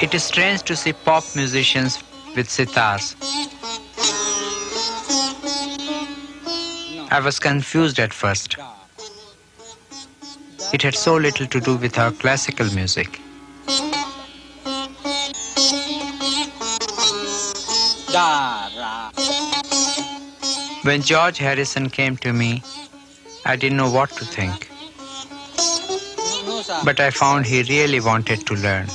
It is strange to see pop musicians with sitars. I was confused at first. It had so little to do with our classical music. When George Harrison came to me, I didn't know what to think. But I found he really wanted to learn.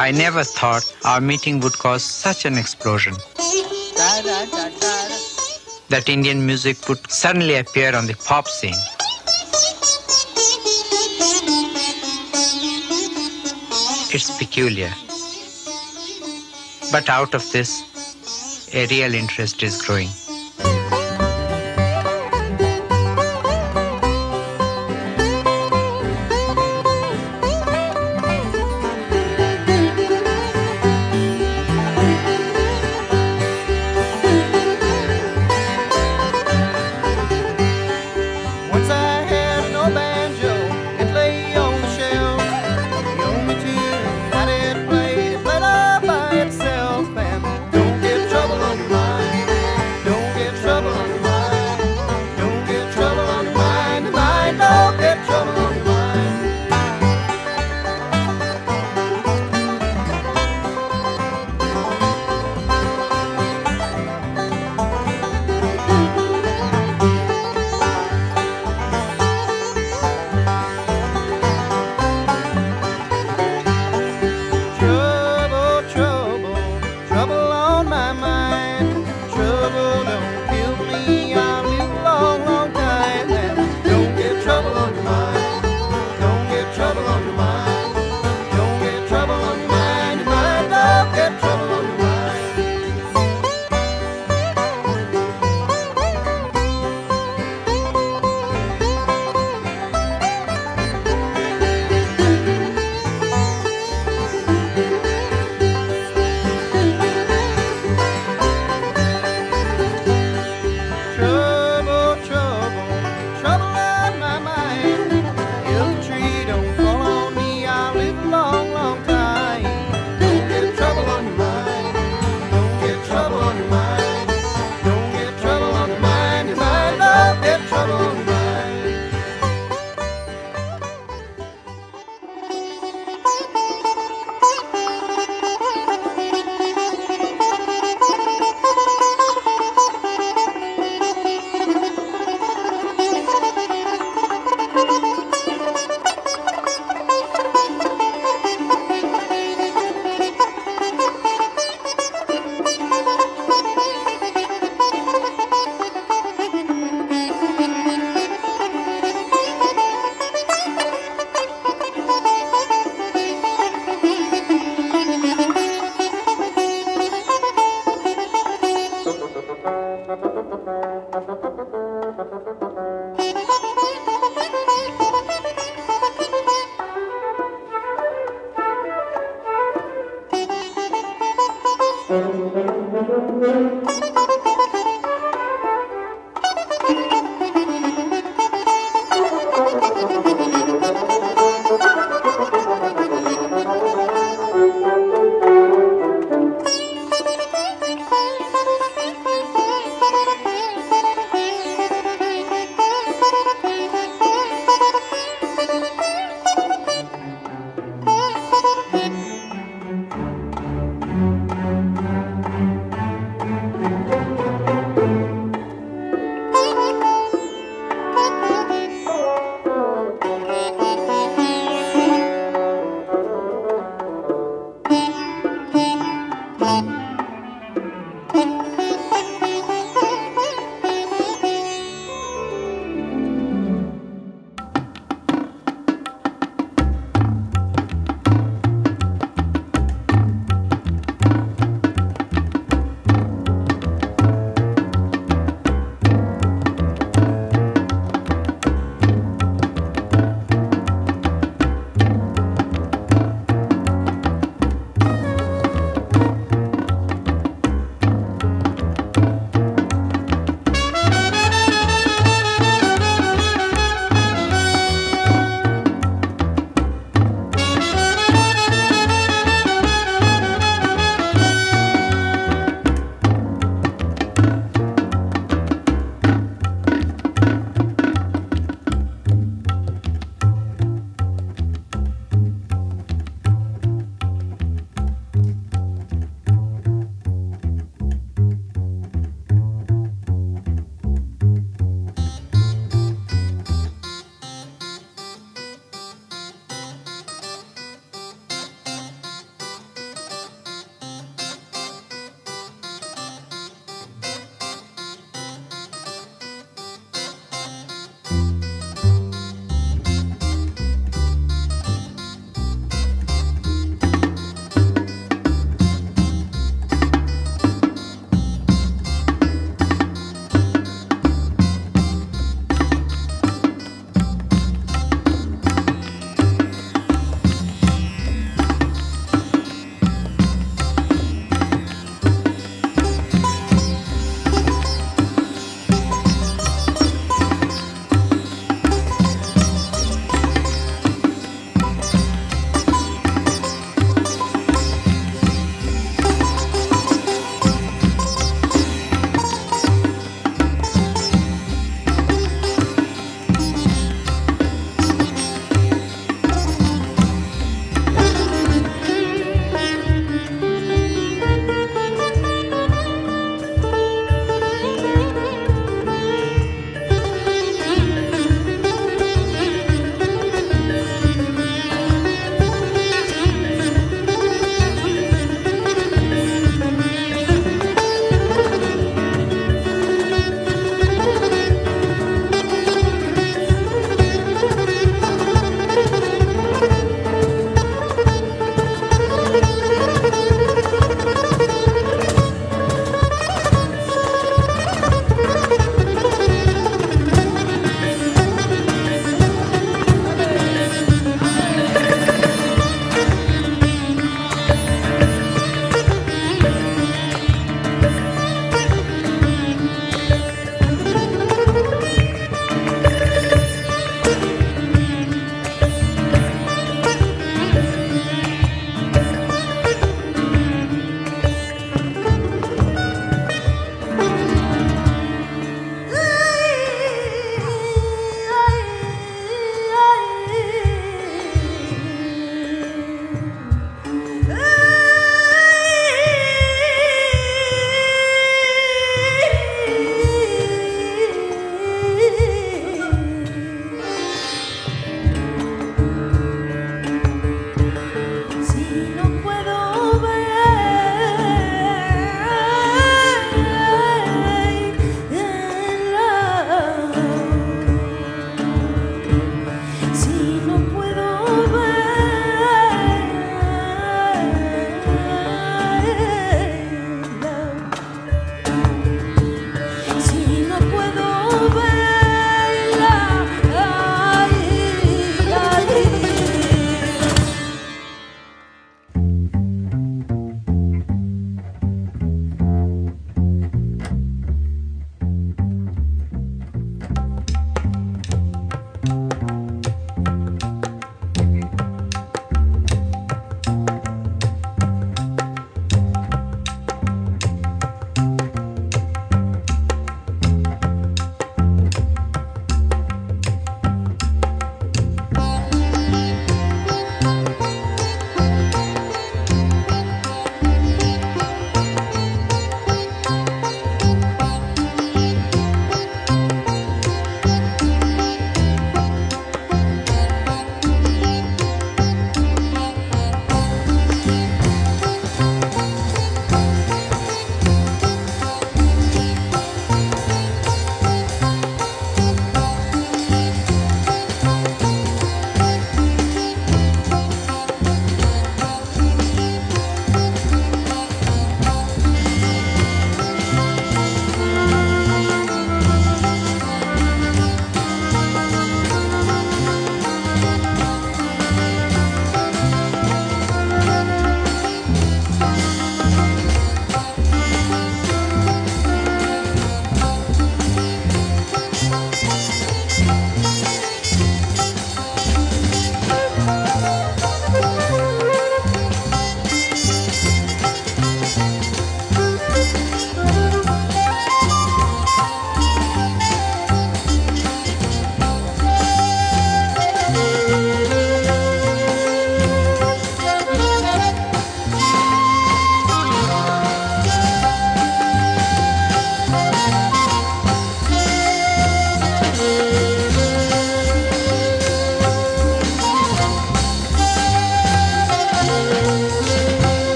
I never thought our meeting would cause such an explosion. That Indian music would suddenly appear on the pop scene. It's peculiar. But out of this, a real interest is growing.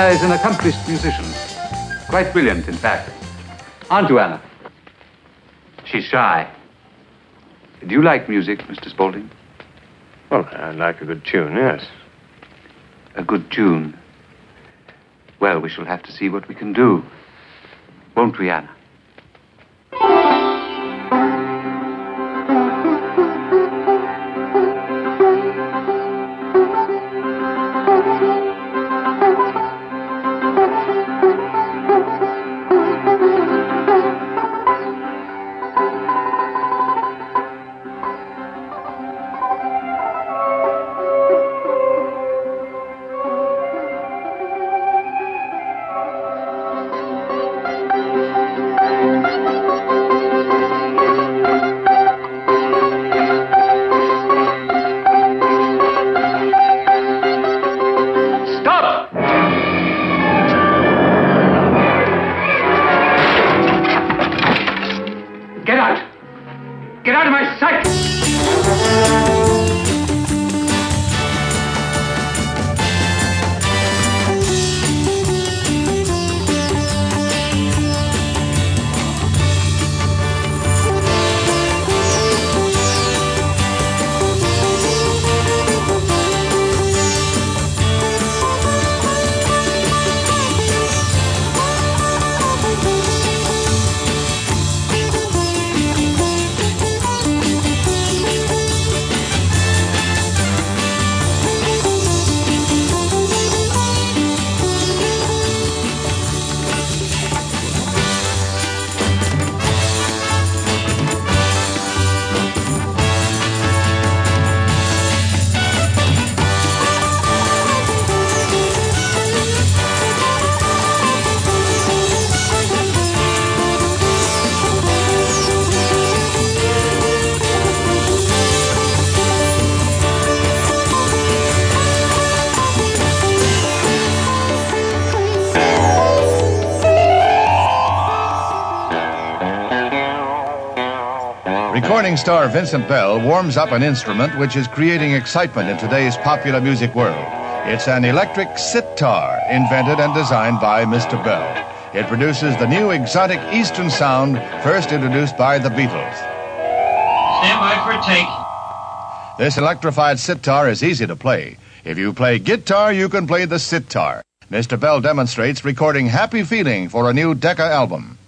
Anna is an accomplished musician. Quite brilliant, in fact. Aren't you, Anna? She's shy. Do you like music, Mr. Spaulding? Well, I like a good tune, yes. A good tune. Well, we shall have to see what we can do. Won't we, Anna? Out Recording star Vincent Bell warms up an instrument which is creating excitement in today's popular music world. It's an electric sitar invented and designed by Mr. Bell. It produces the new exotic Eastern sound first introduced by the Beatles. Stand by for a take. This electrified sitar is easy to play. If you play guitar, you can play the sitar. Mr. Bell demonstrates recording Happy Feeling for a new Decca album.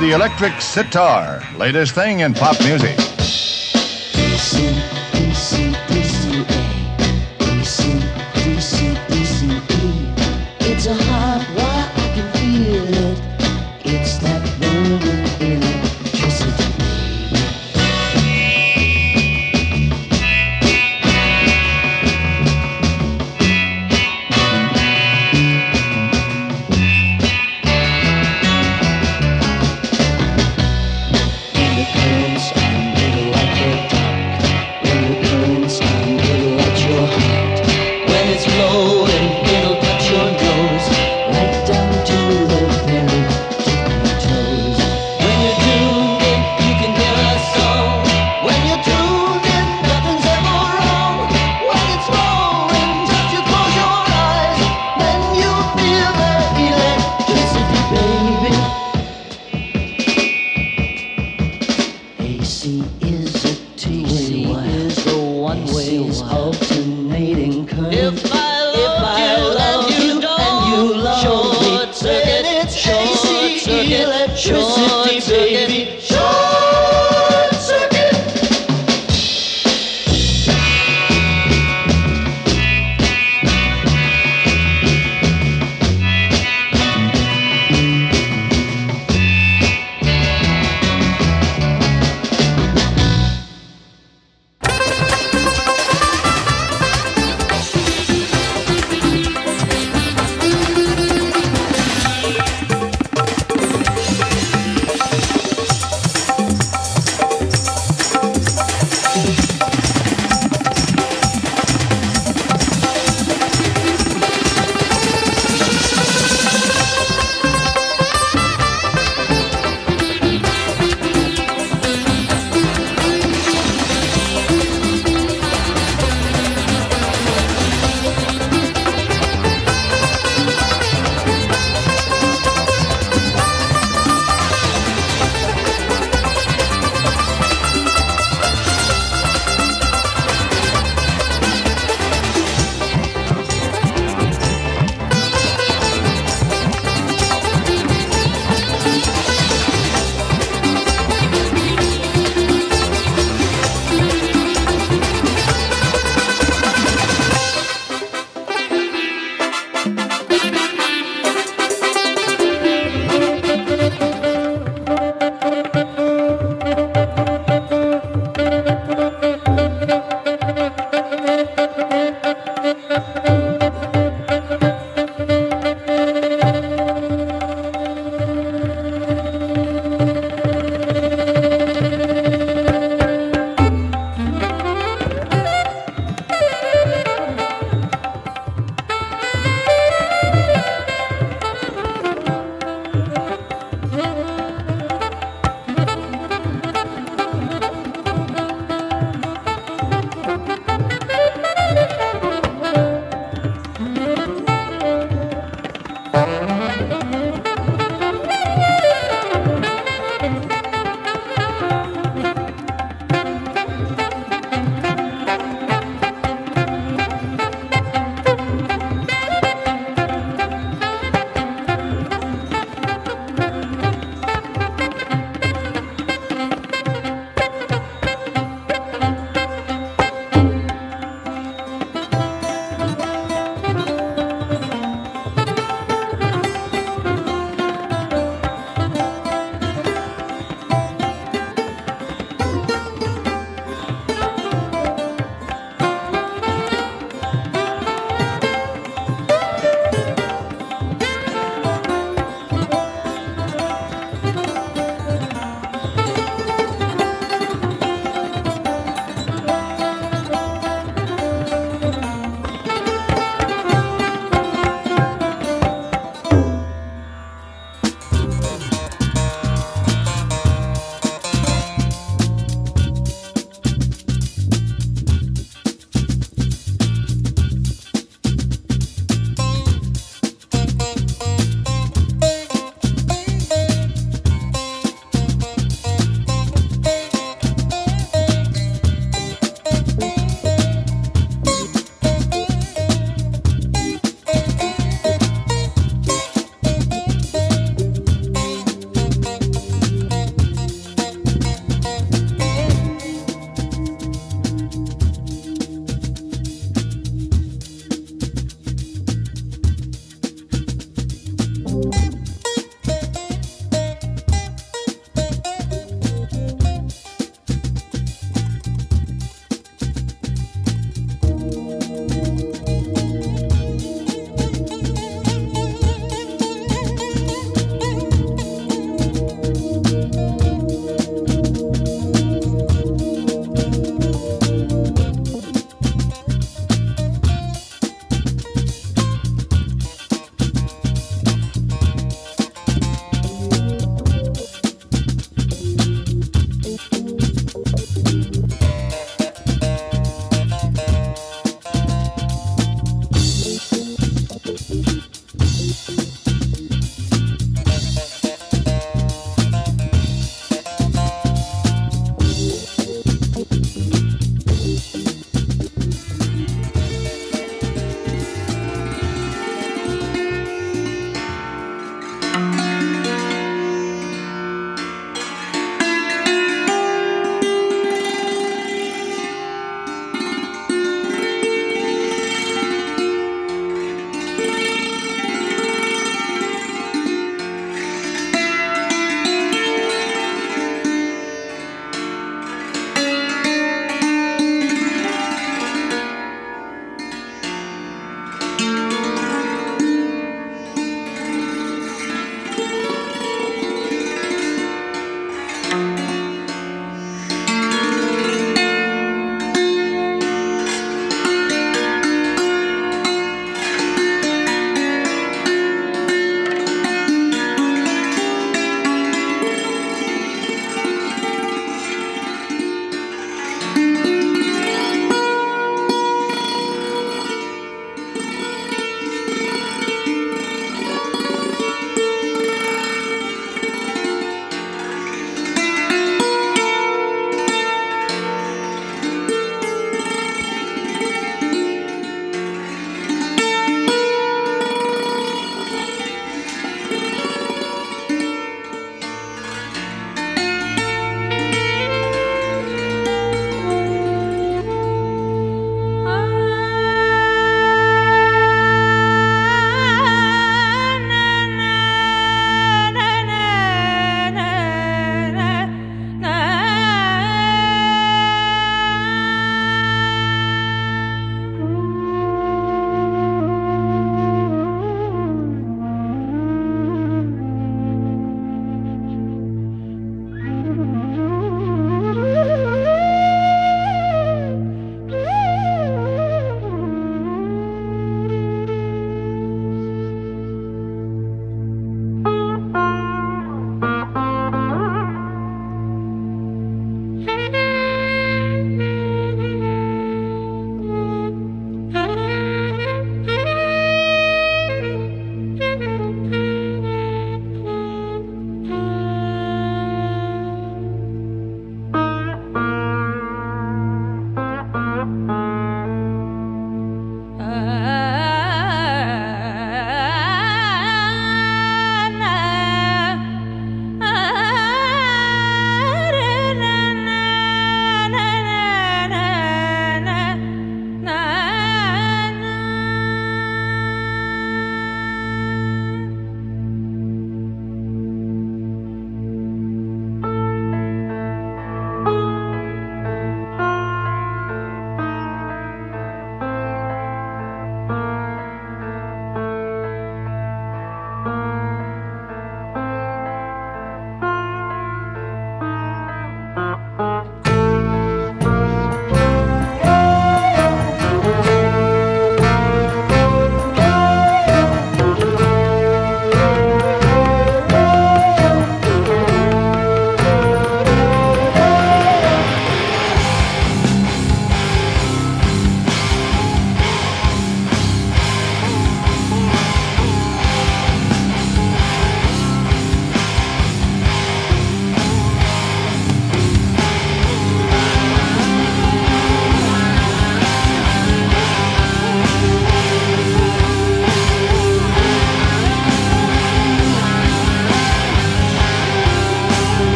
The electric sitar, latest thing in pop music.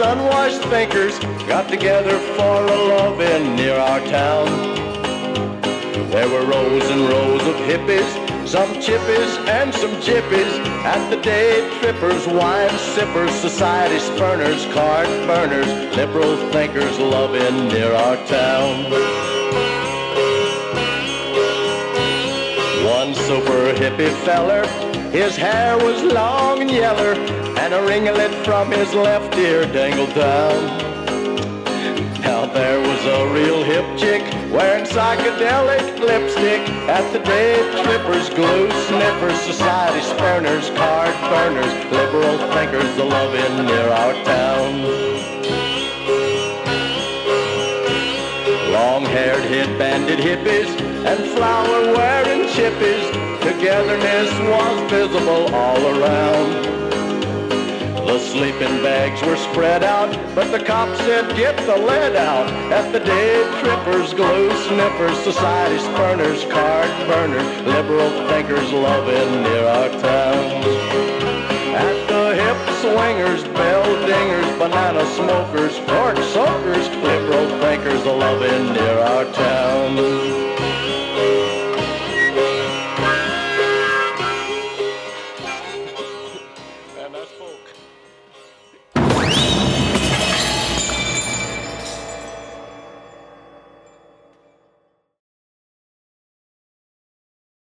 Unwashed thinkers, got together for a love-in near our town. There were rows and rows of hippies, some chippies and some jippies, at the day trippers, wine sippers, society spurners, card burners, liberal thinkers, love-in near our town. One super hippie feller, his hair was long and yeller, and a ringlet from his left ear dangled down. Now there was a real hip chick wearing psychedelic lipstick at the day trippers, glue sniffers, society spurners, card burners, liberal thinkers, the love in near our town. Long-haired, head-banded hippies and flower-wearing chippies. Togetherness was visible all around. Sleeping bags were spread out, but the cops said, get the lead out. At the day trippers, glue sniffers, society spurners, card burners, liberal thinkers loving near our town. At the hip swingers, bell dingers, banana smokers, cork soakers, liberal thinkers loving near our town.